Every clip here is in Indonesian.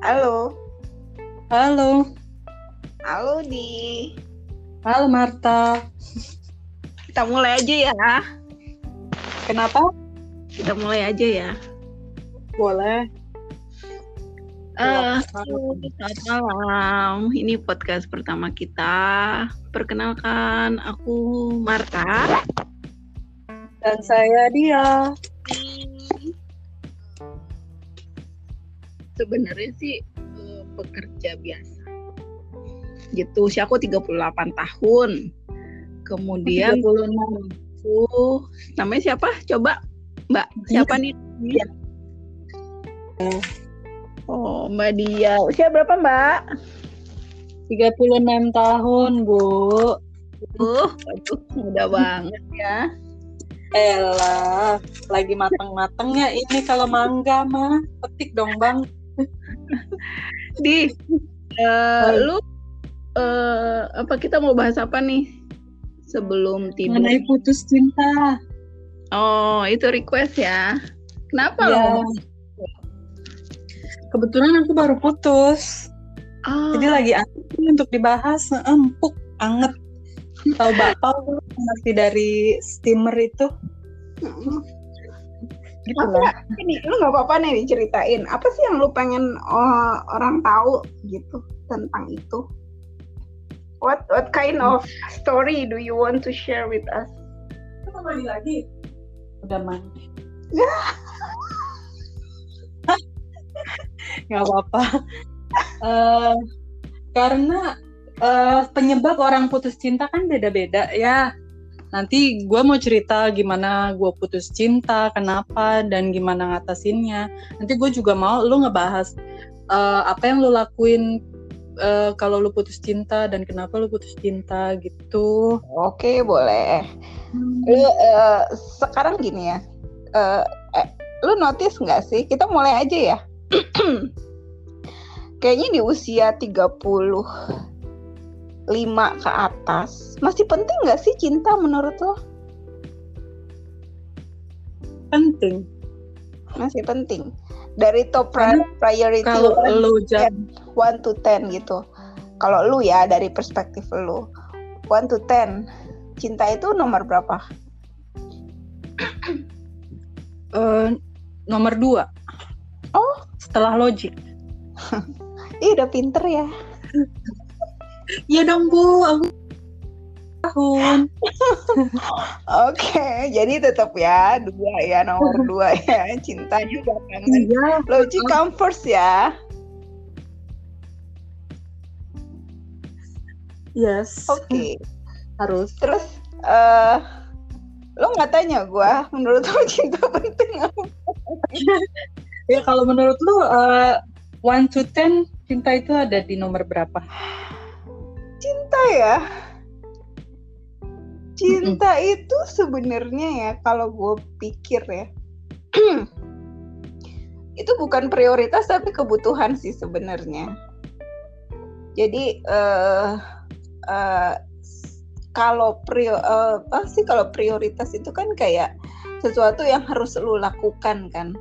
Halo. Halo. Halo di. Halo Marta. Kita mulai aja ya. Kenapa? Kita mulai aja ya. Boleh. Uh, selamat malam. Ini podcast pertama kita. Perkenalkan, aku Marta. Dan saya dia. Sebenarnya sih uh, pekerja biasa. Gitu, sih aku 38 tahun. Kemudian 36. Aku namanya siapa? Coba Mbak, siapa nih? Iya. Oh, Mbak Dia. Usia berapa, Mbak? 36 tahun, Bu. Uh, aduh, muda banget ya. Elah, lagi mateng-matengnya ini kalau mangga mah. Petik dong, Bang. Di, uh, lu uh, apa kita mau bahas apa nih? Sebelum tidur. Mengenai putus cinta. Oh, itu request ya. Kenapa Ya. lo? Kebetulan aku baru putus. Oh, Jadi lagi untuk dibahas, empuk, anget. Tahu bakpao masih dari steamer itu? Gitu Apa lah. ini lu nggak apa-apa nih diceritain. Apa sih yang lu pengen uh, orang tahu gitu tentang itu? What what kind of story do you want to share with us? mandi lagi? Udah mandi. Gak apa-apa. Eh, karena eh, penyebab orang putus cinta kan beda-beda ya. Nanti gue mau cerita gimana gue putus cinta, kenapa, dan gimana ngatasinnya. Nanti gue juga mau lu ngebahas eh, apa yang lu lakuin eh, kalau lu putus cinta dan kenapa lu putus cinta gitu. Oke, boleh. Lu eh, sekarang gini ya. eh, eh, lu notice nggak sih? Kita mulai aja ya. Kayaknya di usia 35 ke atas masih penting nggak sih cinta menurut lo? Penting. Masih penting. Dari top Karena priority Kalau one- lu jat 1 to 10 gitu. Kalau lu ya dari perspektif lu 1 to 10 cinta itu nomor berapa? eh, nomor dua. Oh. Setelah logik. Ih udah pinter ya. Iya dong bu, aku tahun. Oke, jadi tetap ya dua ya nomor dua ya cinta juga kan. Iya. Logic come first ya. Yes. Oke. Harus. Terus eh lo nggak tanya gua menurut lo cinta penting apa? Ya kalau menurut lu eh, one to ten cinta itu ada di nomor berapa? Cinta ya. Cinta itu sebenarnya ya kalau gue pikir ya. itu bukan prioritas tapi kebutuhan sih sebenarnya. Jadi eh eh, kalau prio eh, apa sih kalau prioritas itu kan kayak sesuatu yang harus lu lakukan kan.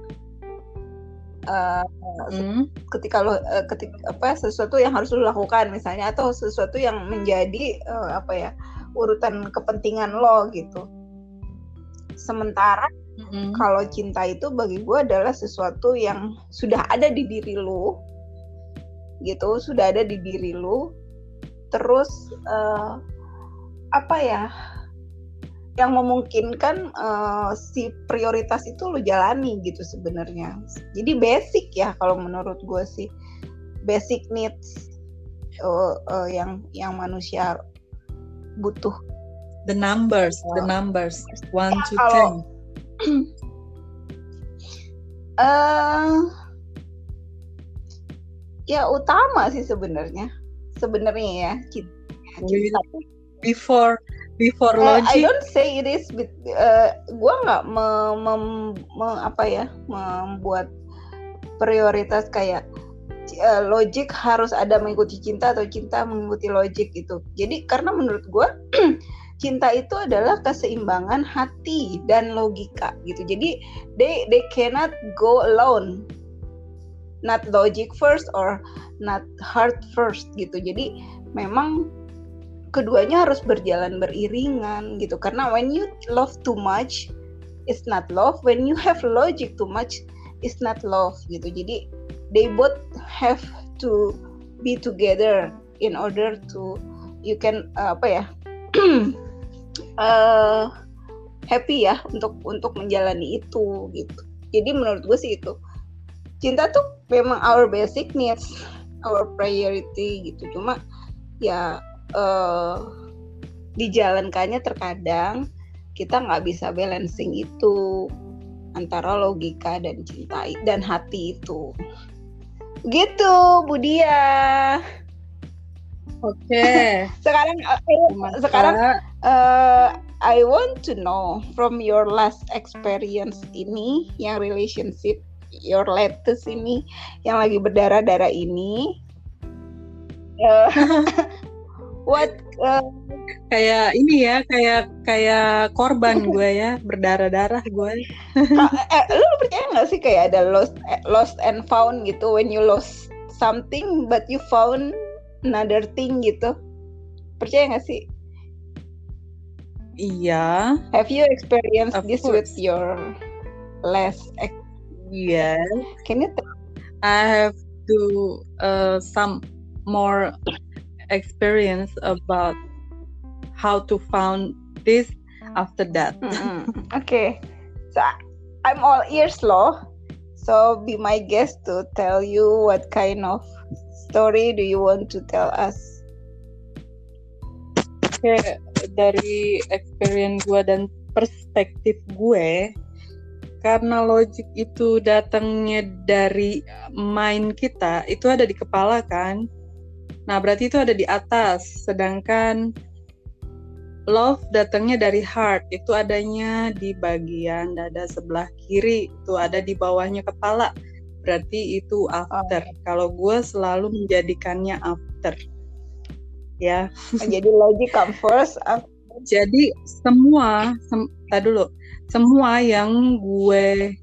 Eh, Hmm. ketika lo eh, ketika apa sesuatu yang harus lo lakukan misalnya atau sesuatu yang menjadi eh, apa ya urutan kepentingan lo gitu. Sementara Mm-mm. kalau cinta itu bagi gue adalah sesuatu yang sudah ada di diri lo, gitu, sudah ada di diri lo. Terus eh, apa ya? Yang memungkinkan eh, si prioritas itu lo jalani gitu sebenarnya. Jadi basic ya kalau menurut gue sih basic needs eh, eh, yang yang manusia butuh. The numbers, the Oh. numbers, one to ten. kalau- eh ya utama sih sebenarnya sebenarnya ya cinta. Wait, Before, before Eh, I logic. don't say it is but, eh, gua nggak me- mem- me- apa ya membuat prioritas kayak eh, logik harus ada mengikuti cinta atau cinta mengikuti logik gitu. Jadi karena menurut gua cinta itu adalah keseimbangan hati dan logika gitu. Jadi they they cannot go alone. Not logic first or not heart first gitu. Jadi memang keduanya harus berjalan beriringan gitu. Karena when you love too much it's not love. When you have logic too much it's not love gitu. Jadi they both have to be together in order to you can uh, apa ya uh, happy ya untuk untuk menjalani itu gitu. Jadi menurut gue sih itu. Cinta tuh memang our basic needs our priority gitu. Cuma ya uh, dijalankannya terkadang kita nggak bisa balancing itu antara logika dan cinta dan hati itu. Gitu Budia oke. Okay. sekarang uh, sekarang uh, I want to know from your last experience ini yang relationship your latest ini yang lagi berdarah-darah ini. uh, what uh, kayak ini ya kayak kayak korban gue ya berdarah darah gue eh, lu percaya nggak sih kayak ada lost eh, lost and found gitu? When you lost something but you found another thing gitu. Percaya nggak sih? Iya. Have you experienced of this course. with your last yeah can you I have to uh, some more experience about how to found this after that. Mm-hmm. Okay, so I'm all ears, loh. So be my guest to tell you what kind of story do you want to tell us? Okay, dari experience gue dan perspektif gue, karena logik itu datangnya dari mind kita, itu ada di kepala kan. Nah, berarti itu ada di atas. Sedangkan love datangnya dari heart, itu adanya di bagian dada sebelah kiri, itu ada di bawahnya kepala. Berarti itu after. Oh. Kalau gue selalu menjadikannya after. Ya. Jadi logik come first. Jadi semua, sem dulu, semua yang gue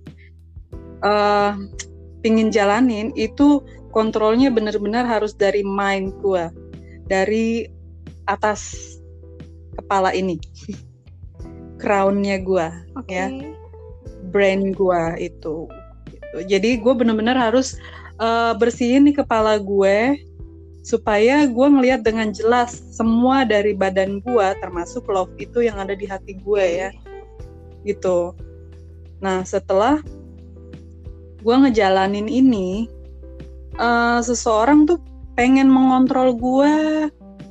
uh, pingin jalanin itu kontrolnya benar-benar harus dari mind gue dari atas kepala ini. Crownnya gue okay. ya. Brain gue itu. Jadi gue benar-benar harus uh, bersihin nih kepala gue supaya gue ngelihat dengan jelas semua dari badan gue termasuk love itu yang ada di hati gue ya. Gitu. Nah setelah gue ngejalanin ini uh, seseorang tuh pengen mengontrol gue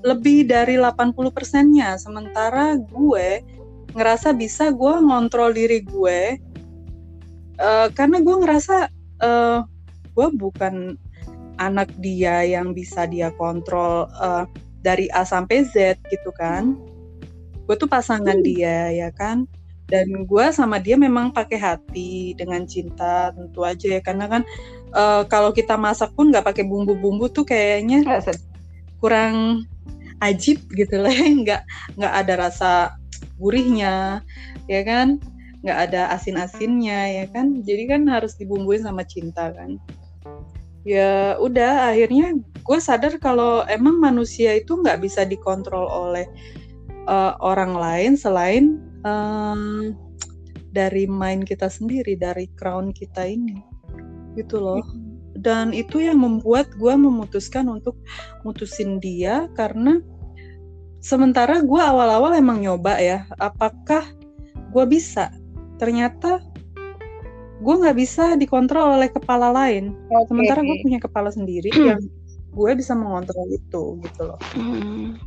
lebih dari 80 persennya. Sementara gue ngerasa bisa gue ngontrol diri gue uh, karena gue ngerasa uh, gue bukan anak dia yang bisa dia kontrol uh, dari A sampai Z gitu kan. Gue tuh pasangan hmm. dia ya kan. Dan gue sama dia memang pakai hati dengan cinta tentu aja ya. Karena kan uh, kalau kita masak pun nggak pakai bumbu-bumbu tuh kayaknya kurang ajib gitu lah. Nggak nggak ada rasa gurihnya ya kan? Nggak ada asin-asinnya ya kan? Jadi kan harus dibumbuin sama cinta kan. Ya udah akhirnya gue sadar kalau emang manusia itu nggak bisa dikontrol oleh uh, orang lain selain um, dari mind kita sendiri dari crown kita ini gitu loh. Dan itu yang membuat gue memutuskan untuk mutusin dia karena sementara gue awal-awal emang nyoba ya apakah gue bisa? Ternyata gue nggak bisa dikontrol oleh kepala lain. Okay. sementara gue punya kepala sendiri yang gue bisa mengontrol itu gitu loh. Hmm.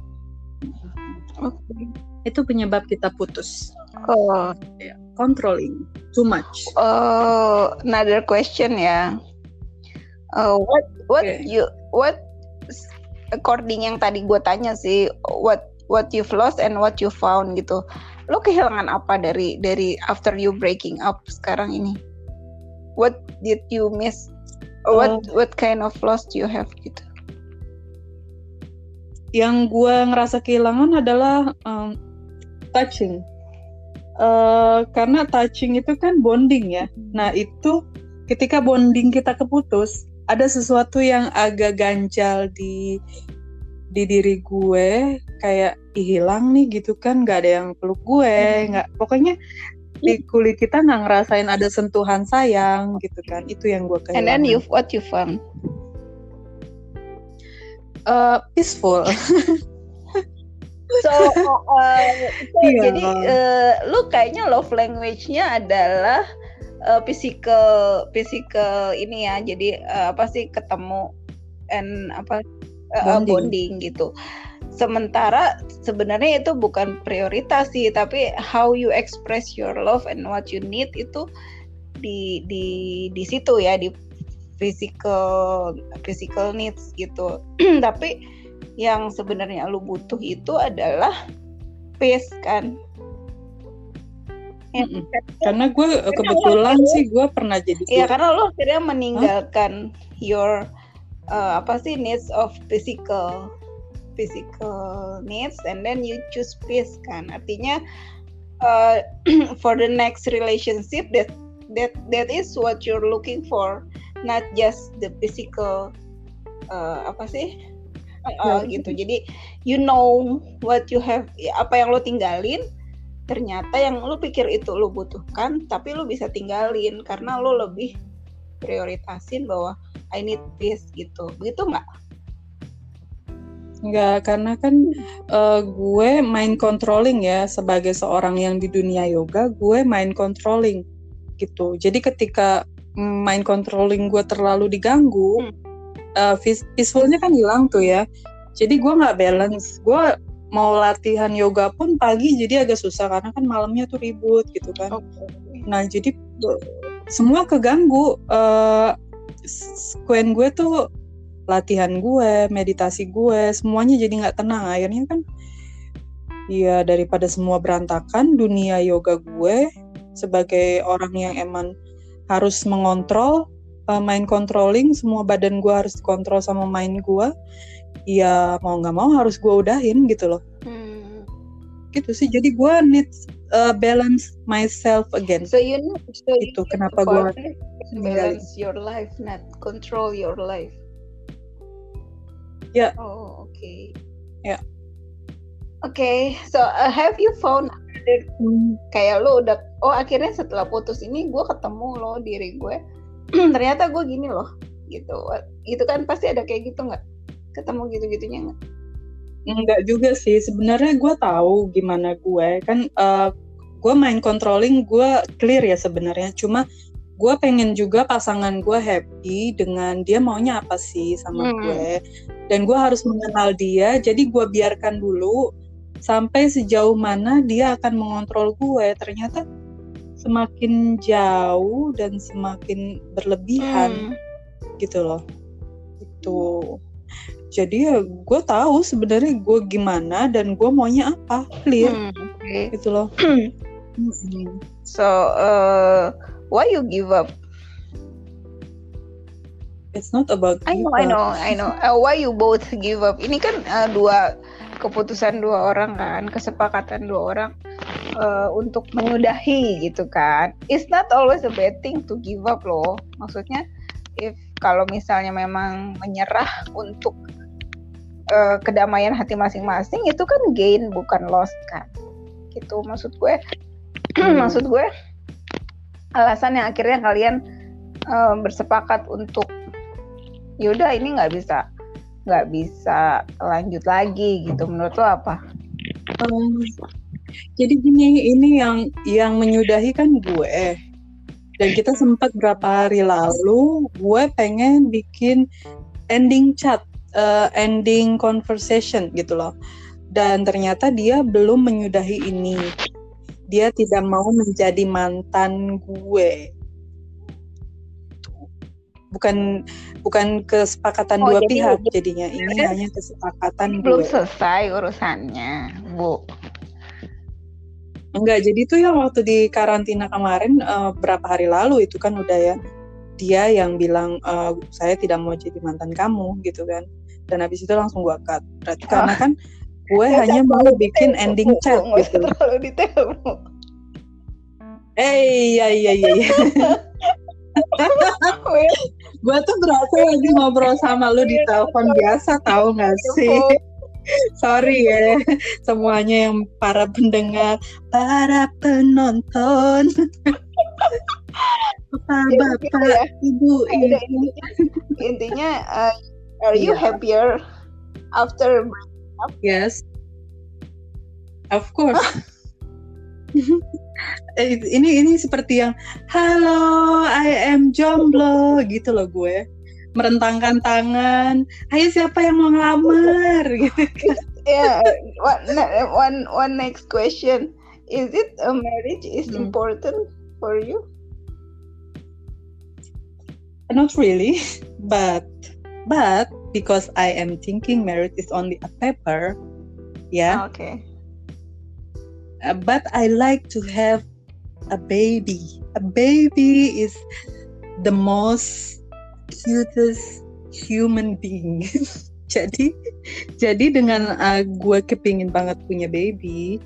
oke. Okay itu penyebab kita putus. Oh, ya, controlling too much. Oh, another question ya. Uh, what what okay. you what according yang tadi gue tanya sih what what you've lost and what you found gitu. Lo kehilangan apa dari dari after you breaking up sekarang ini? What did you miss? What uh, what kind of loss you have gitu? Yang gue ngerasa kehilangan adalah um, touching. Uh, karena touching itu kan bonding ya. Nah itu ketika bonding kita keputus, ada sesuatu yang agak ganjal di di diri gue kayak hilang nih gitu kan nggak ada yang peluk gue hmm. nggak pokoknya di kulit kita nggak ngerasain ada sentuhan sayang gitu kan itu yang gue kehilangan. And then you what you found? Uh, peaceful. so, uh, so yeah. jadi uh, lu kayaknya love language-nya adalah uh, physical physical ini ya jadi uh, apa sih ketemu and apa uh, bonding. bonding gitu sementara sebenarnya itu bukan prioritas sih tapi how you express your love and what you need itu di di di situ ya di physical physical needs gitu tapi yang sebenarnya lu butuh itu adalah peace kan mm -mm. Karena gue kebetulan sih gue pernah jadi. Iya karena lo akhirnya meninggalkan huh? your uh, apa sih needs of physical physical needs and then you choose peace kan. Artinya uh, for the next relationship that that that is what you're looking for, not just the physical uh, apa sih? Uh, gitu. Jadi you know what you have apa yang lo tinggalin ternyata yang lu pikir itu lu butuhkan tapi lu bisa tinggalin karena lu lebih prioritasin bahwa I need this gitu begitu nggak? Enggak, karena kan uh, gue main controlling ya sebagai seorang yang di dunia yoga, gue main controlling gitu. Jadi ketika main controlling gue terlalu diganggu, hmm. Uh, peacefulnya kan hilang tuh ya. Jadi gue nggak balance. Gue mau latihan yoga pun pagi jadi agak susah karena kan malamnya tuh ribut gitu kan. Okay. Nah jadi semua keganggu. Uh, Quen gue tuh latihan gue, meditasi gue, semuanya jadi nggak tenang. Akhirnya kan, ya daripada semua berantakan, dunia yoga gue sebagai orang yang emang harus mengontrol, uh, main controlling, semua badan gue harus dikontrol sama main gue ya mau nggak mau harus gue udahin gitu loh hmm. gitu sih jadi gue need uh, balance myself again so you know so itu kenapa gue balance your life not control your life ya yeah. oh oke okay. ya yeah. oke okay. so uh, have you found hmm. kayak lo udah oh akhirnya setelah putus ini gue ketemu lo diri gue ternyata gue gini loh gitu itu kan pasti ada kayak gitu nggak ketemu gitu-gitunya nggak? Enggak juga sih. Sebenarnya gue tahu gimana gue kan uh, gue main controlling gue clear ya sebenarnya. Cuma gue pengen juga pasangan gue happy dengan dia maunya apa sih sama hmm. gue dan gue harus mengenal dia jadi gue biarkan dulu sampai sejauh mana dia akan mengontrol gue ternyata semakin jauh dan semakin berlebihan hmm. gitu loh. Itu jadi ya gue tahu sebenarnya gue gimana dan gue maunya apa clear. Hmm, okay. gitu loh. So uh, why you give up? It's not about I know I know I know. Uh, why you both give up? Ini kan uh, dua keputusan dua orang kan kesepakatan dua orang uh, untuk menyudahi gitu kan. It's not always a bad thing to give up loh. Maksudnya if kalau misalnya memang menyerah untuk uh, kedamaian hati masing-masing itu kan gain bukan loss kan. Gitu maksud gue. Maksud gue alasan yang akhirnya kalian uh, bersepakat untuk yaudah ini nggak bisa nggak bisa lanjut lagi gitu menurut lo apa? Um, jadi gini ini yang yang menyudahi kan gue dan kita sempat berapa hari lalu gue pengen bikin ending chat uh, ending conversation gitu loh. Dan ternyata dia belum menyudahi ini. Dia tidak mau menjadi mantan gue. Bukan bukan kesepakatan oh, dua jadi, pihak jadinya. Ini hanya kesepakatan belum gue. selesai urusannya, Bu. Enggak, jadi itu yang waktu di karantina kemarin uh, berapa hari lalu itu kan udah ya dia yang bilang uh, saya tidak mau jadi mantan kamu gitu kan dan habis itu langsung gue cut berarti oh. karena kan gue ya, hanya mau bikin ending chat gitu terlalu detail eh iya iya iya, iya. gue tuh berasa lagi ngobrol sama lu di telepon biasa tahu nggak sih? Sorry ya semuanya yang para pendengar para penonton. Bapak Gitu bapak ya. ibu ibu? intinya, uh, are you happier after yes. Of course ini ini seperti yang halo I am jomblo gitu loh gue. Merentangkan tangan ayo siapa yang mau ngelamar? Gitu yeah one ne- one one next question. Is it a marriage is Hmm. important for you? Not really but but because I am thinking marriage is only a paper yeah. Okay Uh, but I like to have a baby. A baby is the most cutest human being. jadi, jadi dengan uh, gue kepingin banget punya baby,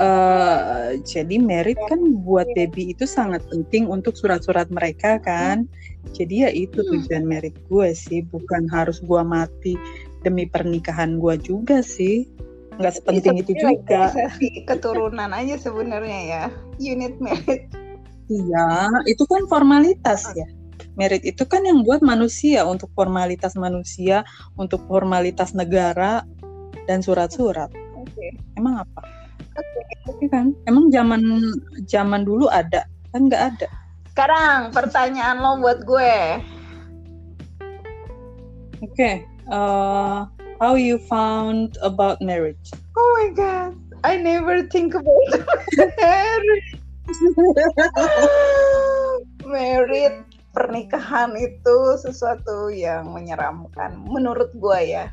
uh, jadi merit kan buat baby itu sangat penting untuk surat-surat mereka kan. Jadi ya itu Hmm. tujuan merit gue sih, bukan harus gue mati demi pernikahan gue juga sih. Nggak sepenting itu juga. keturunan aja sebenarnya ya unit merit Iya, itu kan formalitas ya. Merit itu kan yang buat manusia untuk formalitas manusia, untuk formalitas negara dan surat-surat. oke Emang apa? oke Iya kan? Emang zaman zaman dulu ada? Kan nggak ada. sekarang pertanyaan lo buat gue Oke. eh, how you found about marriage? oh my god. I never think about marriage. Merit pernikahan itu sesuatu yang menyeramkan menurut gua ya.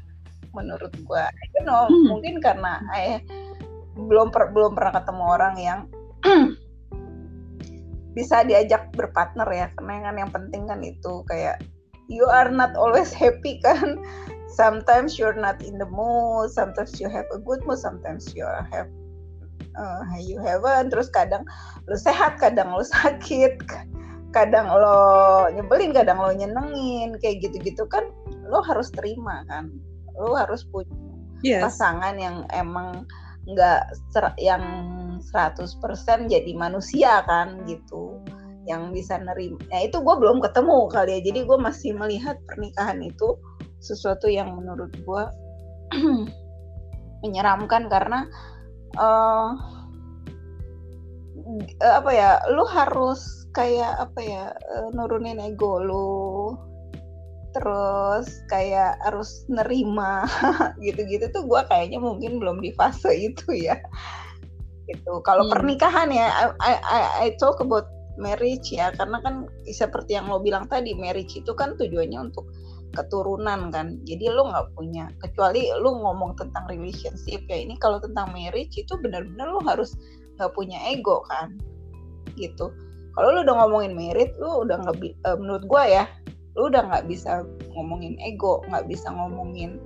Menurut gua. Don't know. Hmm. mungkin karena I belum per- belum pernah ketemu orang yang bisa diajak berpartner ya. Karena kan yang penting kan itu kayak you are not always happy kan sometimes you're not in the mood sometimes you have a good mood sometimes you have uh, you haven't. Terus kadang lo sehat kadang lo sakit kadang lo nyebelin kadang lo nyenengin kayak gitu-gitu kan lo harus terima kan. Lo harus punya Yes. pasangan yang emang nggak yang 100% jadi manusia kan gitu. Yang bisa nerima nah itu gue belum ketemu kali ya. Jadi gue masih melihat pernikahan itu sesuatu yang menurut gue menyeramkan karena eh, apa ya lu harus kayak apa ya eh, nurunin ego lu. Terus kayak harus nerima gitu-gitu tuh gua kayaknya mungkin belum di fase itu ya. Gitu. Kalau Hmm. pernikahan ya I, I- I talk about marriage ya karena kan seperti yang lo bilang tadi marriage itu kan tujuannya untuk keturunan kan. Jadi lo nggak punya kecuali lo ngomong tentang relationship ya. Ini kalau tentang marriage itu benar-benar lo harus nggak punya ego kan. Gitu. Kalau lo udah ngomongin merit lo udah nggak eh, menurut gua ya lo udah nggak bisa ngomongin ego nggak bisa ngomongin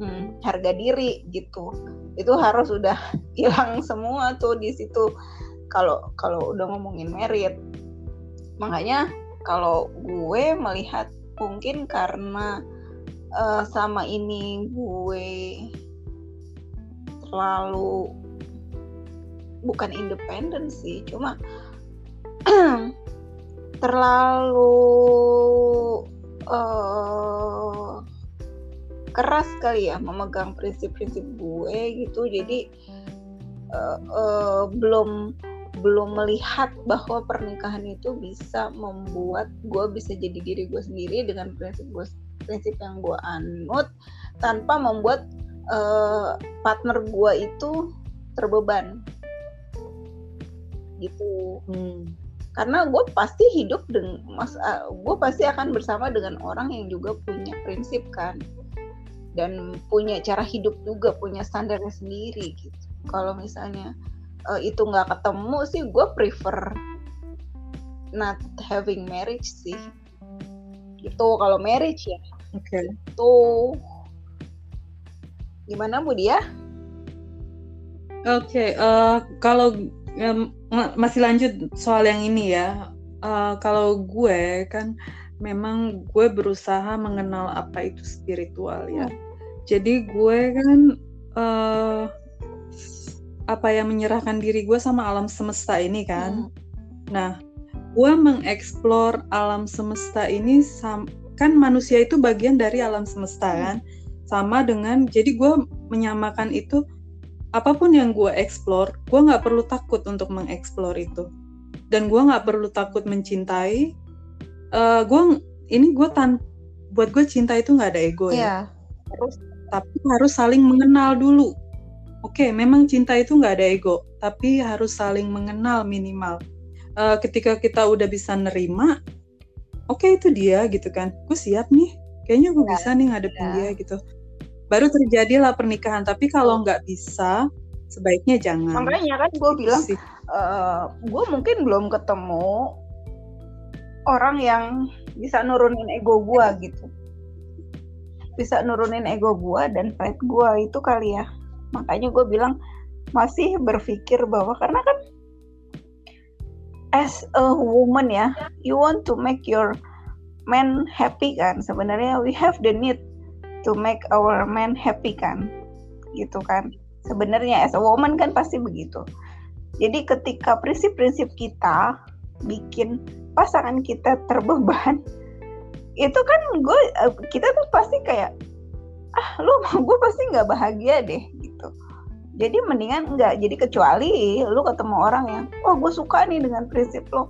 hmm, harga diri gitu. Itu harus udah hilang semua tuh di situ. Kalau kalau udah ngomongin merit makanya kalau gue melihat mungkin karena eh, sama ini gue terlalu bukan independen sih cuma terlalu eh, keras kali ya memegang prinsip-prinsip gue gitu. Jadi eh, eh, belum belum melihat bahwa pernikahan itu bisa membuat gue bisa jadi diri gue sendiri dengan prinsip gue prinsip yang gue anut tanpa membuat eh, partner gue itu terbeban. Gitu. Hmm. karena gue pasti hidup dengan mas gue pasti akan bersama dengan orang yang juga punya prinsip kan. Dan punya cara hidup juga punya standarnya sendiri gitu. Kalau misalnya eh, itu nggak ketemu sih gue prefer not having marriage sih gitu kalau marriage ya Oke. tuh gimana bu dia Oke, eh, kalau ma- masih lanjut soal yang ini ya. Eh, kalau gue kan memang gue berusaha mengenal apa itu spiritual ya. Hmm. Jadi gue kan uh, apa yang menyerahkan diri gue sama alam semesta ini kan. Hmm. Nah, gue mengeksplor alam semesta ini kan manusia itu bagian dari alam semesta hmm. kan. Sama dengan jadi gue menyamakan itu apa pun yang gue explore, gue nggak perlu takut untuk mengeksplor itu. Dan gue nggak perlu takut mencintai. Uh, gue ini gue tan buat gue cinta itu nggak ada ego yeah. ya. Terus tapi harus saling mengenal dulu oke okay, memang cinta itu nggak ada ego tapi harus saling mengenal minimal. Uh, ketika kita udah bisa nerima oke okay, itu dia gitu kan. Gue siap nih kayaknya gue ya, bisa nih ngadepin ya. dia gitu. Baru terjadilah pernikahan tapi kalau nggak bisa sebaiknya jangan. Makanya kan gue bilang uh, eh, gue mungkin belum ketemu orang yang bisa nurunin ego gue gitu. Bisa nurunin ego gue dan pride gue itu kali ya makanya gue bilang masih berpikir bahwa karena kan as a woman ya you want to make your man happy kan? Sebenarnya we have the need to make our man happy kan? Gitu kan? Sebenarnya as a woman kan pasti begitu. Jadi ketika prinsip-prinsip kita bikin pasangan kita terbeban itu kan gue eh, kita tuh pasti kayak ah lu gue pasti nggak bahagia deh gitu. Jadi mendingan enggak jadi kecuali lu ketemu orang yang oh gue suka nih dengan prinsip lo.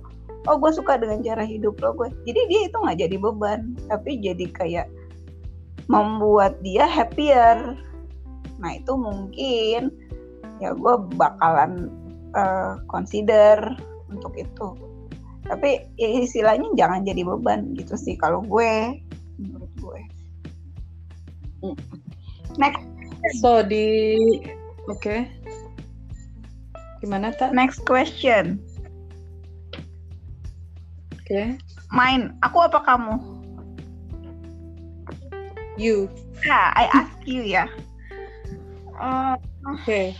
Oh gue suka dengan cara hidup lo gue jadi dia itu nggak jadi beban tapi jadi kayak membuat dia happier. Nah itu mungkin ya gue bakalan uh, consider untuk itu. Tapi ya istilahnya jangan jadi beban gitu sih kalau gue Next. So di oke. Okay. Gimana tak? Next question. Oke. Okay. Main. Aku apa kamu? You. Yeah, I ask you ya. Uh, oke. Okay.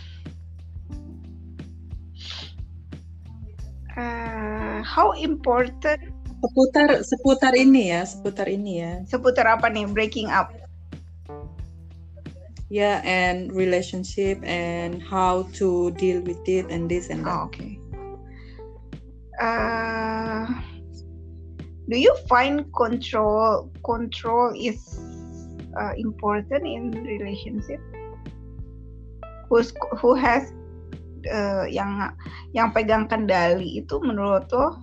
Uh, how important seputar seputar ini ya seputar ini ya seputar apa nih breaking up yeah and relationship and how to deal with it and this and that. Oh, okay. Uh, do you find control control is uh, important in relationship? Who's who has uh, yang yang pegang kendali itu menurut lo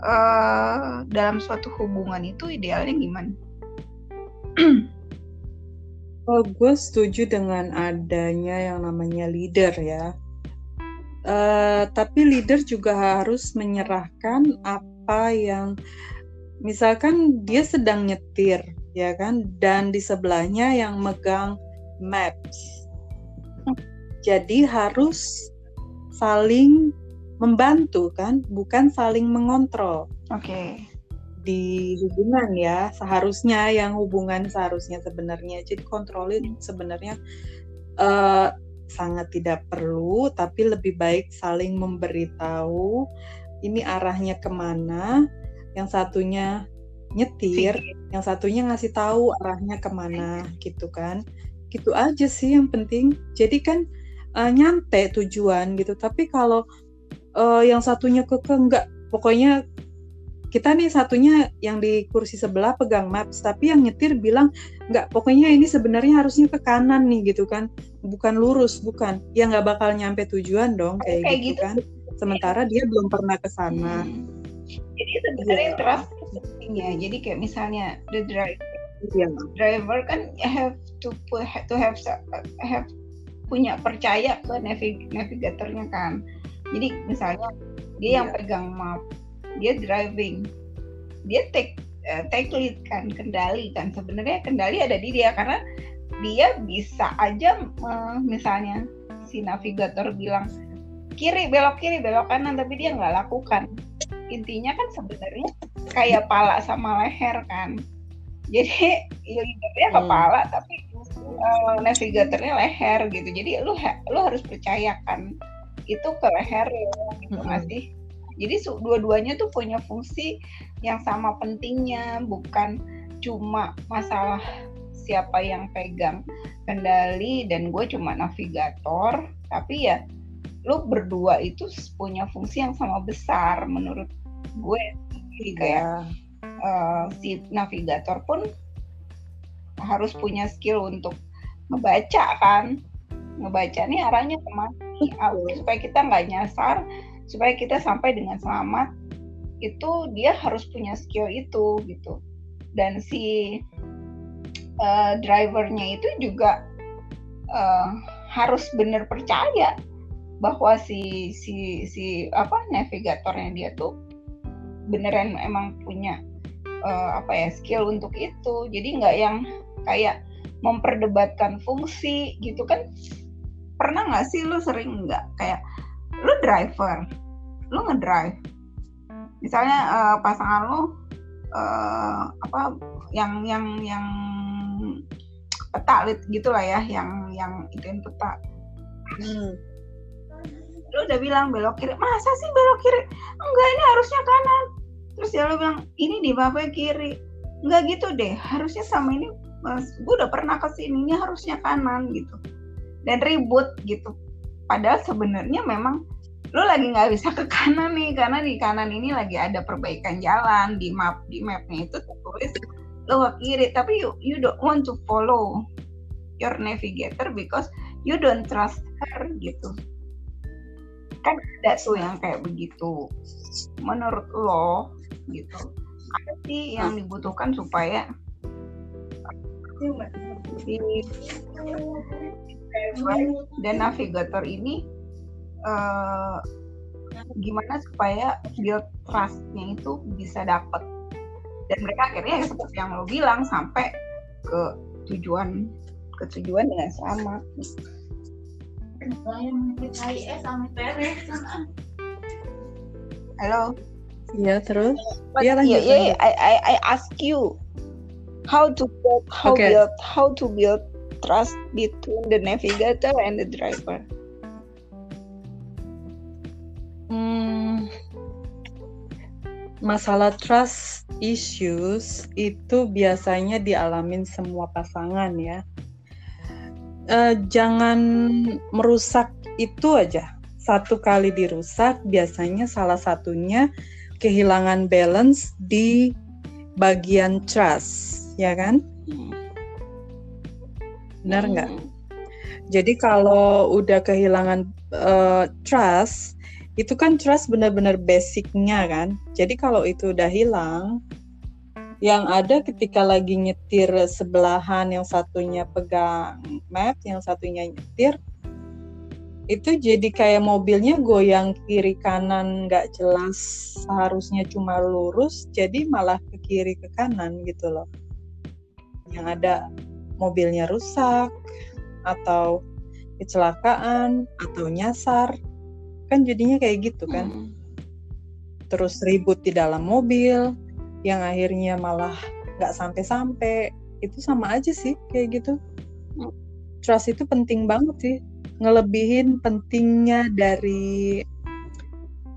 uh, dalam suatu hubungan itu idealnya gimana? Oh, gue setuju dengan adanya yang namanya leader ya. Uh, tapi leader juga harus menyerahkan apa yang, misalkan dia sedang nyetir, ya kan, dan di sebelahnya yang megang maps. Jadi harus saling membantu kan, bukan saling mengontrol. Oke. Okay. Di hubungan ya, seharusnya yang hubungan seharusnya sebenarnya. Jadi kontrolin sebenarnya uh, sangat tidak perlu, tapi lebih baik saling memberitahu ini arahnya ke mana. Yang satunya nyetir, yang satunya ngasih tahu arahnya ke mana gitu kan. Gitu aja sih yang penting. Jadi kan uh, nyampe tujuan gitu. Tapi kalau uh, yang satunya keke enggak pokoknya kita nih satunya yang di kursi sebelah pegang maps tapi yang nyetir bilang enggak pokoknya ini sebenarnya harusnya ke kanan nih gitu kan bukan lurus bukan ya nggak bakal nyampe tujuan dong kayak, kayak gitu, gitu kan sementara dia belum pernah ke sana hmm. jadi sebenarnya yeah. trust ya jadi kayak misalnya the driver yeah. driver kan have to have to have have punya percaya ke navig navigatornya kan jadi misalnya dia yeah. yang iya. pegang map dia driving. Dia take uh, take lead kan kendali kan. Sebenarnya kendali ada di dia karena dia bisa aja uh, misalnya si navigator bilang kiri belok kiri belok kanan tapi dia nggak lakukan. Intinya kan sebenarnya kayak pala sama leher kan. Jadi leadernya hmm. kepala tapi uh, navigatornya leher gitu. Jadi lu lu harus percayakan itu ke leher ya gitu mm -hmm. masih Jadi dua-duanya tuh punya fungsi yang sama pentingnya, bukan cuma masalah siapa yang pegang kendali dan gue cuma navigator, tapi ya lu berdua itu punya fungsi yang sama besar menurut gue. Jadi kayak uh, si navigator pun harus punya skill untuk ngebaca kan. Ngebaca nih arahnya ke mana supaya kita nggak nyasar supaya kita sampai dengan selamat itu dia harus punya skill itu gitu. Dan si uh, drivernya itu juga uh, harus benar percaya bahwa si si si apa navigatornya dia tuh beneran emang punya uh, apa ya skill untuk itu. Jadi nggak yang kayak memperdebatkan fungsi gitu kan. Pernah nggak sih lu sering nggak kayak lu driver. Lu ngedrive. Misalnya uh, pasangan lu uh, apa yang yang yang peta gitu lah ya yang yang ituin peta. Hmm. lu udah bilang belok kiri masa sih belok kiri? Enggak ini harusnya kanan. Terus ya lu bilang ini di bawah kiri. Enggak gitu deh harusnya sama ini mas. Gue udah pernah ke sininya harusnya kanan gitu. Dan ribut gitu. Padahal sebenarnya memang lo lagi nggak bisa ke kanan nih karena di kanan ini lagi ada perbaikan jalan di map di mapnya itu tertulis lo ke kiri. Tapi you, you don't want to follow your navigator because you don't trust her gitu. Kan ada tuh yang kayak begitu menurut lo gitu. Apa sih yang dibutuhkan supaya dan navigator ini uh, gimana supaya build trustnya itu bisa dapet dan mereka akhirnya ya seperti yang lo bilang sampai ke tujuan ke tujuan dengan selamat. Halo. Iya terus. Iya yeah, yeah, I, I I ask you how to build how okay. build how to build trust between the navigator and the driver hmm, masalah trust issues itu biasanya dialamin semua pasangan ya uh, jangan merusak itu aja satu kali dirusak biasanya salah satunya kehilangan balance di bagian trust ya kan? Benar nggak? Hmm. Jadi kalau udah kehilangan uh, trust, itu kan trust benar-benar basicnya kan. Jadi kalau itu udah hilang, yang ada ketika lagi nyetir sebelahan, yang satunya pegang map, yang satunya nyetir, itu jadi kayak mobilnya goyang kiri kanan nggak jelas seharusnya cuma lurus jadi malah ke kiri ke kanan gitu loh yang ada mobilnya rusak atau kecelakaan atau nyasar kan jadinya kayak gitu kan hmm. terus ribut di dalam mobil yang akhirnya malah nggak sampai-sampai itu sama aja sih kayak gitu hmm. trust itu penting banget sih ngelebihin pentingnya dari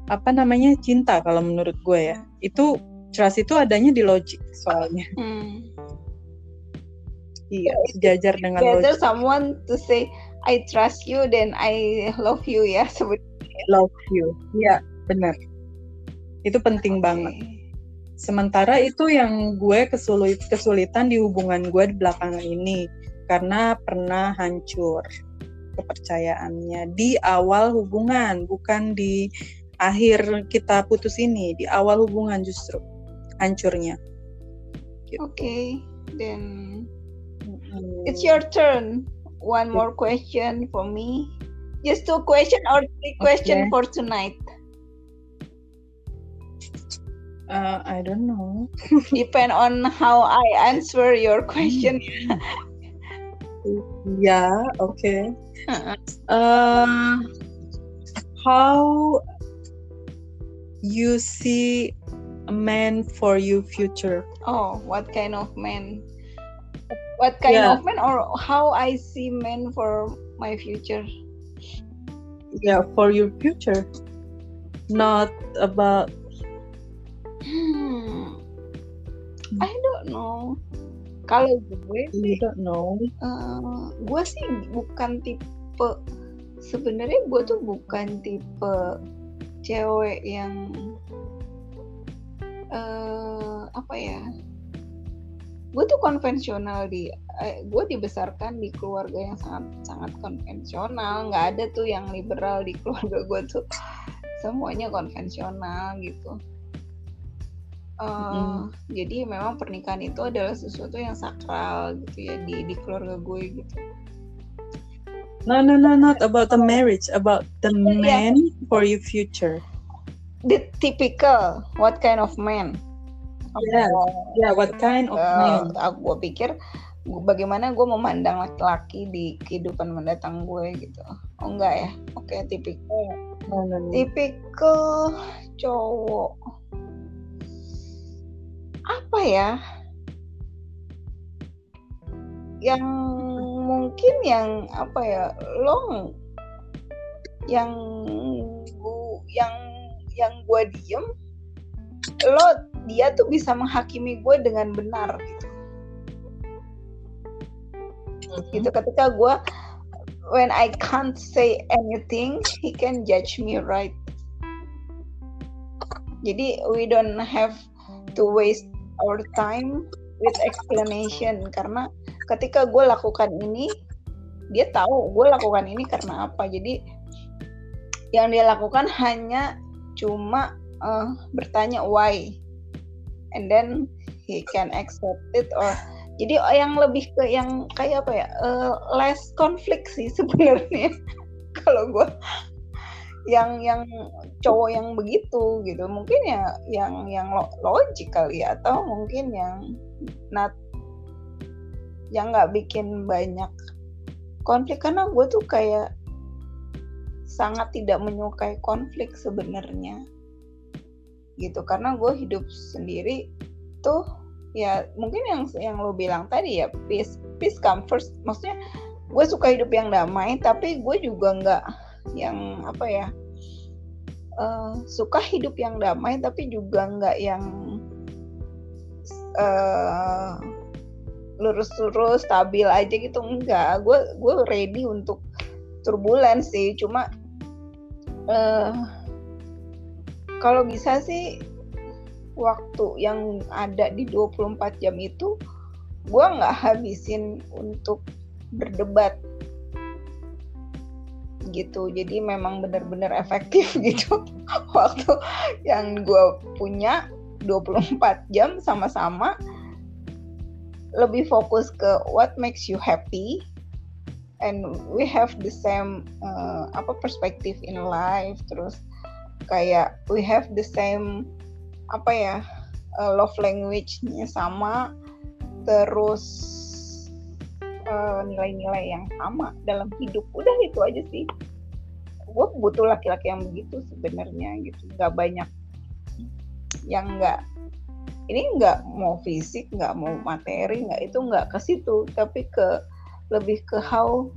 apa namanya cinta kalau menurut gue ya itu trust itu adanya di logik soalnya hmm. Iya, sejajar dengan Whether someone to say I trust you then I love you ya. Love you. Iya, benar. Itu penting okay. banget. Sementara itu yang gue kesulit kesulitan di hubungan gue di belakangan ini karena pernah hancur kepercayaannya di awal hubungan, bukan di akhir kita putus ini, di awal hubungan justru hancurnya. Oke, okay. then It's your turn. One more question for me. Just two question or three question okay. for tonight. Uh, I don't know. Depend on how I answer your question. yeah. Okay. Uh-uh. Uh, how you see a man for you future? Oh, what kind of man? what kind yeah. of man or how I see men for my future. Yeah, for your future. not about Hmm, I don't know. Kalau gue sih, don't know eh, gue sih bukan tipe sebenarnya gue tuh bukan tipe cewek yang eh apa ya? Gue tuh konvensional di eh, gue dibesarkan di keluarga yang sangat sangat konvensional. Nggak ada tuh yang liberal di keluarga gue tuh semuanya konvensional gitu. Eh, Mm. Jadi memang pernikahan itu adalah sesuatu yang sakral gitu ya di di keluarga gue gitu. no no no not about the marriage about the Yeah. man for your future The typical what kind of man? Yeah. yeah what kind of man Eh, aku gue pikir bagaimana gue memandang laki-laki di kehidupan mendatang gue gitu. Oh enggak ya? Oke, tipikal no no no tipikal cowok apa ya? Yang mungkin yang apa ya? Lo yang gua yang yang gue diem lo dia tuh bisa menghakimi gue dengan benar gitu. Gitu ketika gue when I can't say anything he can judge me right. Jadi we don't have to waste our time with explanation. Karena ketika gue lakukan ini dia tahu gue lakukan ini karena apa. Jadi yang dia lakukan hanya cuma eh, bertanya why and then he can accept it or jadi yang lebih ke yang kayak apa ya eh, less konflik sih sebenarnya. Kalau gue yang yang cowok yang begitu gitu mungkin ya yang yang lo- logik kali ya atau mungkin yang not yang nggak bikin banyak konflik. Karena gue tuh kayak sangat tidak menyukai konflik sebenarnya gitu. Karena gue hidup sendiri tuh ya mungkin yang yang lo bilang tadi ya peace peace come first. Maksudnya gue suka hidup yang damai tapi gue juga nggak yang apa ya eh, suka hidup yang damai tapi juga nggak yang eh, lurus-lurus stabil aja gitu. Enggak gue gue ready untuk turbulen sih. Cuma eh kalau bisa sih waktu yang ada di 24 jam itu gue nggak habisin untuk berdebat. Gitu. Jadi memang benar-benar efektif gitu. Waktu yang gue punya 24 jam sama-sama lebih fokus ke what makes you happy. And we have the same uh, apa perspektif in life. Terus kayak we have the same apa ya uh, love language-nya sama terus uh, nilai-nilai yang sama dalam hidup. Udah itu aja sih. Gue butuh laki-laki yang begitu sebenarnya gitu. Nggak banyak yang nggak ini nggak mau fisik nggak mau materi nggak itu nggak ke situ tapi ke lebih ke how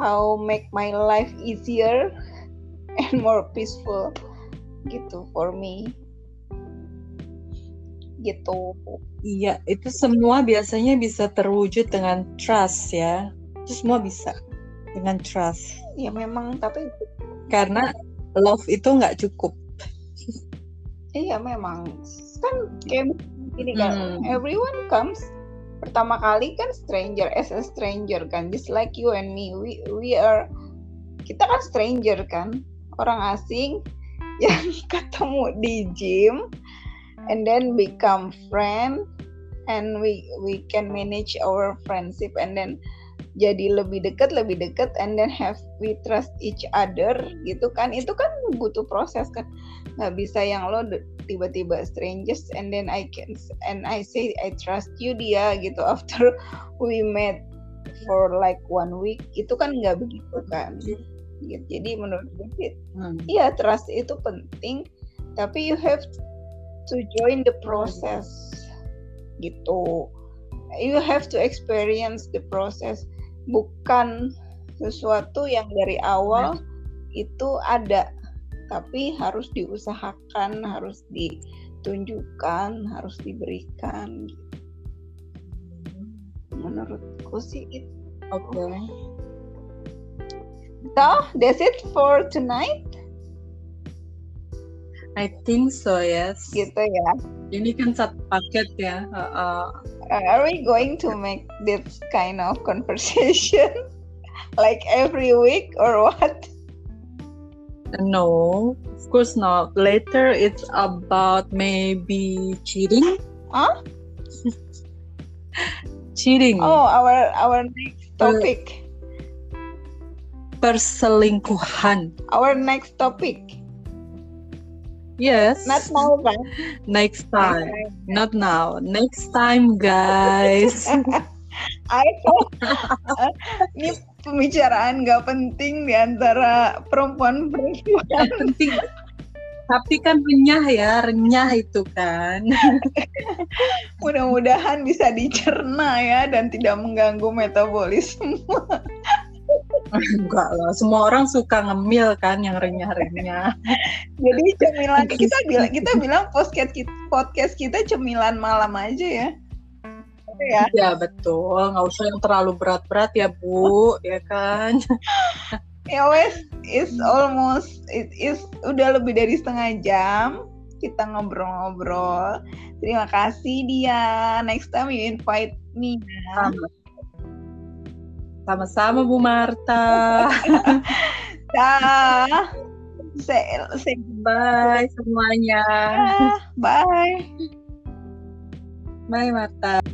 how make my life easier and more peaceful gitu for me gitu Iya, itu semua biasanya bisa terwujud dengan trust ya. Itu semua bisa dengan trust. ya memang tapi Karena love itu nggak cukup. iya memang kan kayak gini kan Hmm. everyone comes pertama kali kan stranger as a stranger kan just like you and me we we are kita kan stranger kan orang asing yang ketemu di gym and then become friend and we we can manage our friendship and then jadi lebih dekat lebih dekat and then have we trust each other gitu kan. Itu kan butuh proses kan. Nggak bisa yang lo tiba-tiba strangers and then I can and I say I trust you dia gitu. After we met for like one week itu kan nggak begitu kan gitu. jadi menurut gue Hmm. iya trust itu penting tapi you have to join the process gitu you have to experience the process bukan sesuatu yang dari awal itu ada tapi harus diusahakan harus ditunjukkan harus diberikan menurutku sih itu oke okay. So that's it for tonight? I think so yes. Gitu ya ini kan satu paket ya uh, uh, are we going to make this kind of conversation like every week or what? No of course not. Later it's about maybe cheating. Huh? Cheating. Oh our our next topic perselingkuhan our next topic Yes. Not now, kan? Next time. Not now. Next time, guys. I ini pembicaraan gak penting di antara perempuan-perempuan. Gak penting. Tapi kan renyah ya, renyah itu kan. Mudah-mudahan bisa dicerna ya dan tidak mengganggu metabolisme. Enggak lah, semua orang suka ngemil kan yang renyah-renyah. Jadi cemilan kita bilang kita bilang podcast kita, podcast kita cemilan malam aja ya. Ya, ya betul, nggak usah yang terlalu berat-berat ya Bu, ya kan. ya wes, is almost it is udah lebih dari setengah jam kita ngobrol-ngobrol. Terima kasih dia. Next time you invite me. Ya. Sama-sama Bu Marta. Dah. Say, say bye semuanya. bye. Bye Marta.